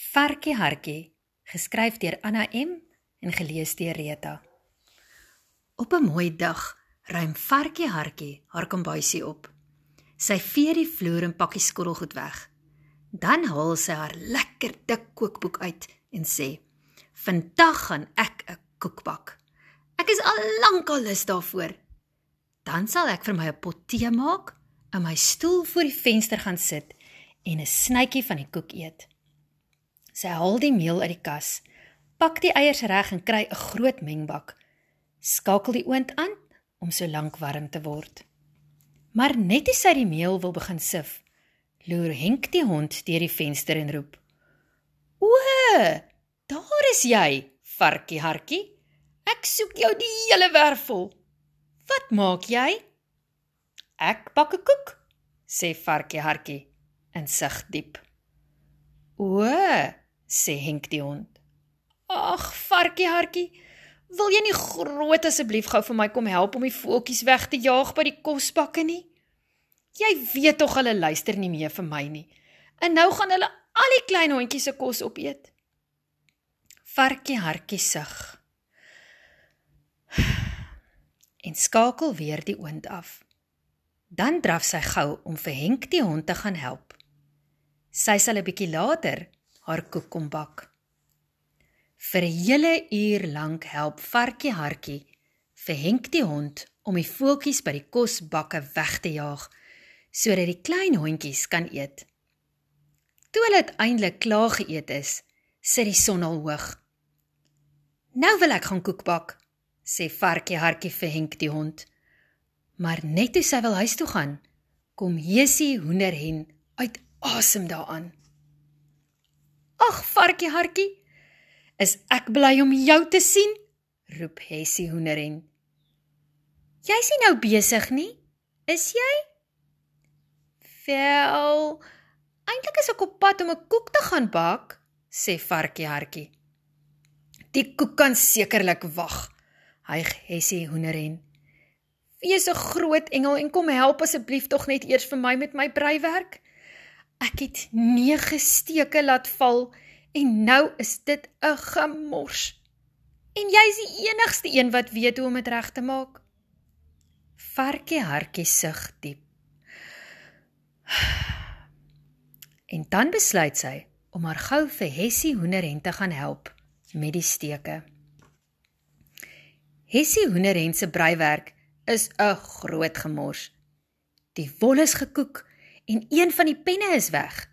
Varkie Hartjie, geskryf deur Anna M en gelees deur Rita. Op 'n mooi dag ruim Varkie Hartjie haar kombuisie op. Sy vee die vloer en pak die skottelgoed weg. Dan haal sy haar lekker dik kookboek uit en sê: "Vandag gaan ek 'n koek bak. Ek is al lank al lus daarvoor. Dan sal ek vir my 'n pot tee maak, in my stoel voor die venster gaan sit en 'n snytjie van die koek eet." Sy haal die meel uit die kas, pak die eiers reg en kry 'n groot mengbak. Skakel die oond aan om so lank warm te word. Maar net as sy die meel wil begin sif, loer Henk die hond deur die venster en roep: "O, daar is jy, varkie hartjie. Ek soek jou die hele werfel. Wat maak jy?" "Ek bak 'n koek," sê varkie hartjie en sug diep. "O, sê Henk die hond. Ag, varkie hartjie, wil jy nie groot asseblief gou vir my kom help om die voeltjies weg te jaag by die kosbakke nie? Jy weet tog hulle luister nie meer vir my nie. En nou gaan hulle al die klein hondjies se kos opeet. Varkie hartjie sug. En skakel weer die oond af. Dan draf sy gou om vir Henk die hond te gaan help. Sy sal 'n bietjie later haar koek kom bak. Vir 'n hele uur lank help Varkie Hartjie vir Henk die hond om die voeltjies by die kosbakke weg te jaag sodat die klein hondjies kan eet. Toe hulle uiteindelik klaar geëet is, sit die son al hoog. Nou wil ek gaan koek bak, sê Varkie Hartjie vir Henk die hond. Maar net toe sy wil huis toe gaan, kom Jessie Hoenderhen uit asem daaraan. Ag, varkie hartjie, is ek bly om jou te sien, roep Hessie hoenderhen. Jy's nie nou besig nie, is jy? Wel, eintlik is ek op pad om 'n koek te gaan bak, sê varkie hartjie. Die koek kan sekerlik wag, hyg Hessie hoenderhen. Wees 'n groot engel en kom help asseblief tog net eers vir my met my breiwerk. Ek het 9 steke laat val en nou is dit 'n gemors. En jy is die enigste een wat weet hoe om dit reg te maak. Varkie hartjie sug diep. En dan besluit sy om haar gou vir Hessie hoenderhen te gaan help met die steke. Hessie hoenderhen se breiwerk is 'n groot gemors. Die wol is gekoek en een van die penne is weg.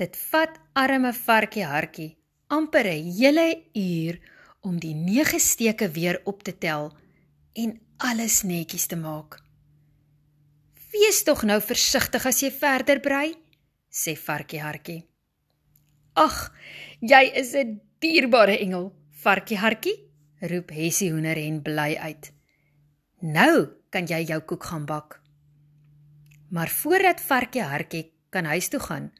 Dit vat arme varkie hartjie amper 'n hele uur om die nege steke weer op te tel en alles netjies te maak. Wees tog nou versigtig as jy verder brei, sê varkie hartjie. Ag, jy is 'n dierbare engel, varkie hartjie, roep Hessie hoenderhen bly uit. Nou kan jy jou koek gaan bak. Maar voordat Varkie Hartjie kan huis toe gaan,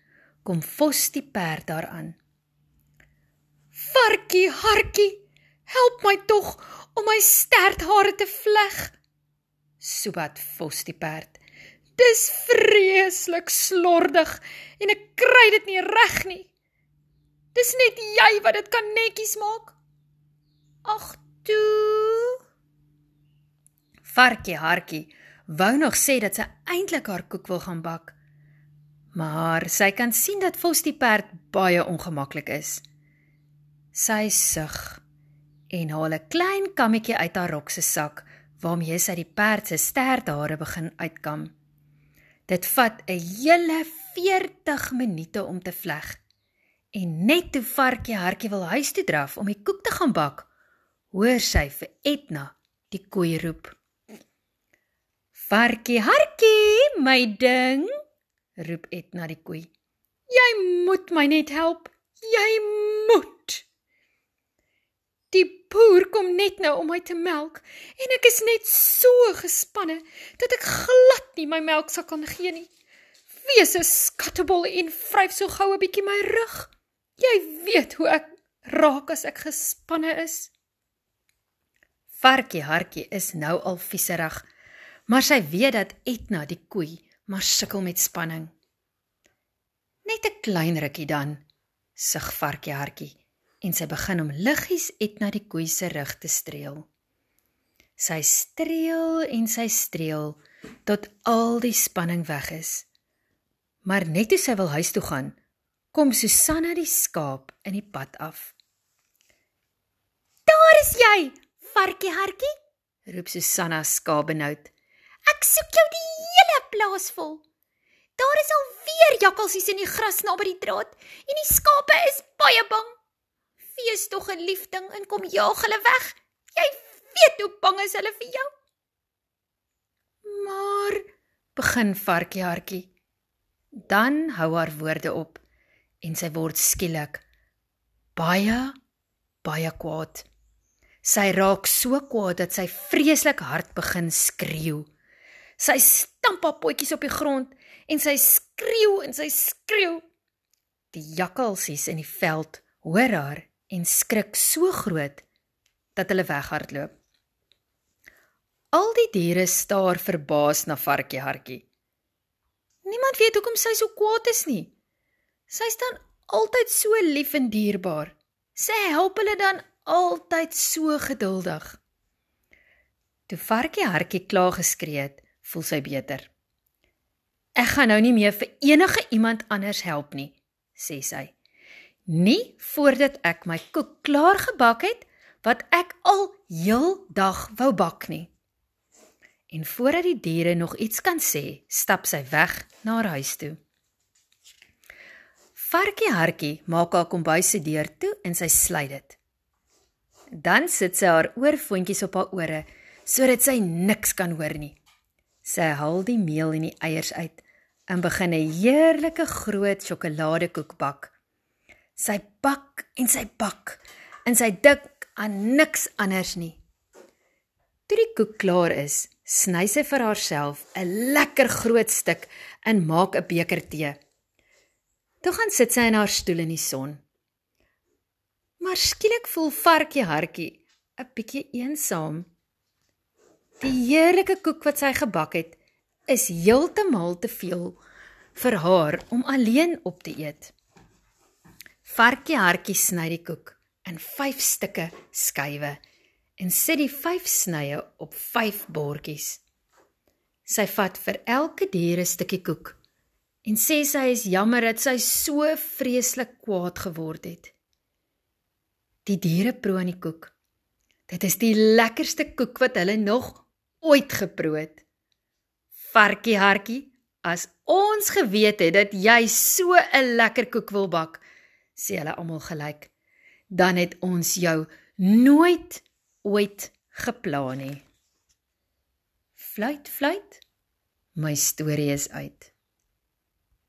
kom Vos die perd daaraan. Varkie Hartjie, help my tog om my sterthare te vleg. Sobat Vos die perd. Dis vreeslik slordig en ek kry dit nie reg nie. Dis net jy wat dit kan netjies maak. Ag toe. Varkie Hartjie wou nog sê dat sy eintlik haar koek wil gaan bak. Maar sy kan sien dat Vos die perd baie ongemaklik is. Sy sug en haal 'n klein kammetjie uit haar rok se sak waarmee sy die perd se sterthare begin uitkam. Dit vat 'n hele 40 minute om te vleg. En net toe varkie hartjie wil huis toe draf om die koek te gaan bak, hoor sy vir Etna die koei roep. Varkie hartjie, my ding, roep Etna die koei. Jy moet my net help. Jy moet. Die boer kom net nou om my te melk en ek is net so gespanne dat ek glad nie my melk sal kan gee nie. Wees 'n skattebol en vryf so gou 'n bietjie my rug. Jy weet hoe ek raak as ek gespanne is. Varkie hartjie is nou al vieserig maar sy weet dat Etna die koei maar sukkel met spanning. Net 'n klein rukkie dan, sug varkie hartjie en sy begin om liggies uit na die koei se rug te streel. Sy streel en sy streel tot al die spanning weg is. Maar net toe sy wil huis toe gaan, kom Susanna die skaap in die pad af. "Daar is jy, varkie hartjie," roep Susanna skaap benoud. "Ek soek jou die hele plaas vol." Daar is al weer jakkalsies in die gras naby die draad en die skape is baie bang. Wees tog 'n lief ding en kom jaag hulle weg. Jy weet hoe bang is hulle vir jou. Maar begin varkie hartjie. Dan hou haar woorde op en sy word skielik baie baie kwaad. Sy raak so kwaad dat sy vreeslik hard begin skreeu. Sy stamp haar potjies op die grond en sy skreeu en sy skreeu. Die jakkalsies in die veld hoor haar en skrik so groot dat hulle weghardloop. Al die diere staar verbaas na varkie hartjie. Niemand weet hoekom sy so kwaad is nie. Sy staan altyd so lief en dierbaar. Sy help hulle dan altyd so geduldig. Toe varkie hartjie klaar geskree het, voel sy beter. Ek gaan nou nie meer vir enige iemand anders help nie, sê sy. Nie voordat ek my koek klaar gebak het wat ek al heel dag wou bak nie. En voordat die diere nog iets kan sê, stap sy weg na haar huis toe. Varkie hartjie maak haar kombuis se deur toe en sy sluit dit. Dan sit sy haar oorfoontjies op haar ore sodat sy niks kan hoor nie. Sy haal die meel en die eiers uit en begin 'n heerlike groot sjokoladekoek bak. Sy bak en sy bak en sy dink aan niks anders nie. Toe die koek klaar is, sny sy vir haarself 'n lekker groot stuk en maak 'n beker tee. Toe gaan sit sy in haar stoel in die son. Maar skielik voel varkie hartjie 'n bietjie eensaam. Die heerlike koek wat sy gebak het, is heeltemal te veel vir haar om alleen op te eet. Varkie hartjie sny die koek in 5 stukke skywe en sit die 5 snye op 5 bordjies. Sy vat vir elke dier 'n stukkie koek en sê sy is jammer dat sy so vreeslik kwaad geword het. Die diere proe aan die koek. Dit is die lekkerste koek wat hulle nog ooit geproe het. Varkie hartjie, as ons geweet het dat jy so 'n lekker koek wil bak, sê hulle almal gelyk, dan het ons jou nooit ooit geplan nie. Fluit, fluit. My storie is uit.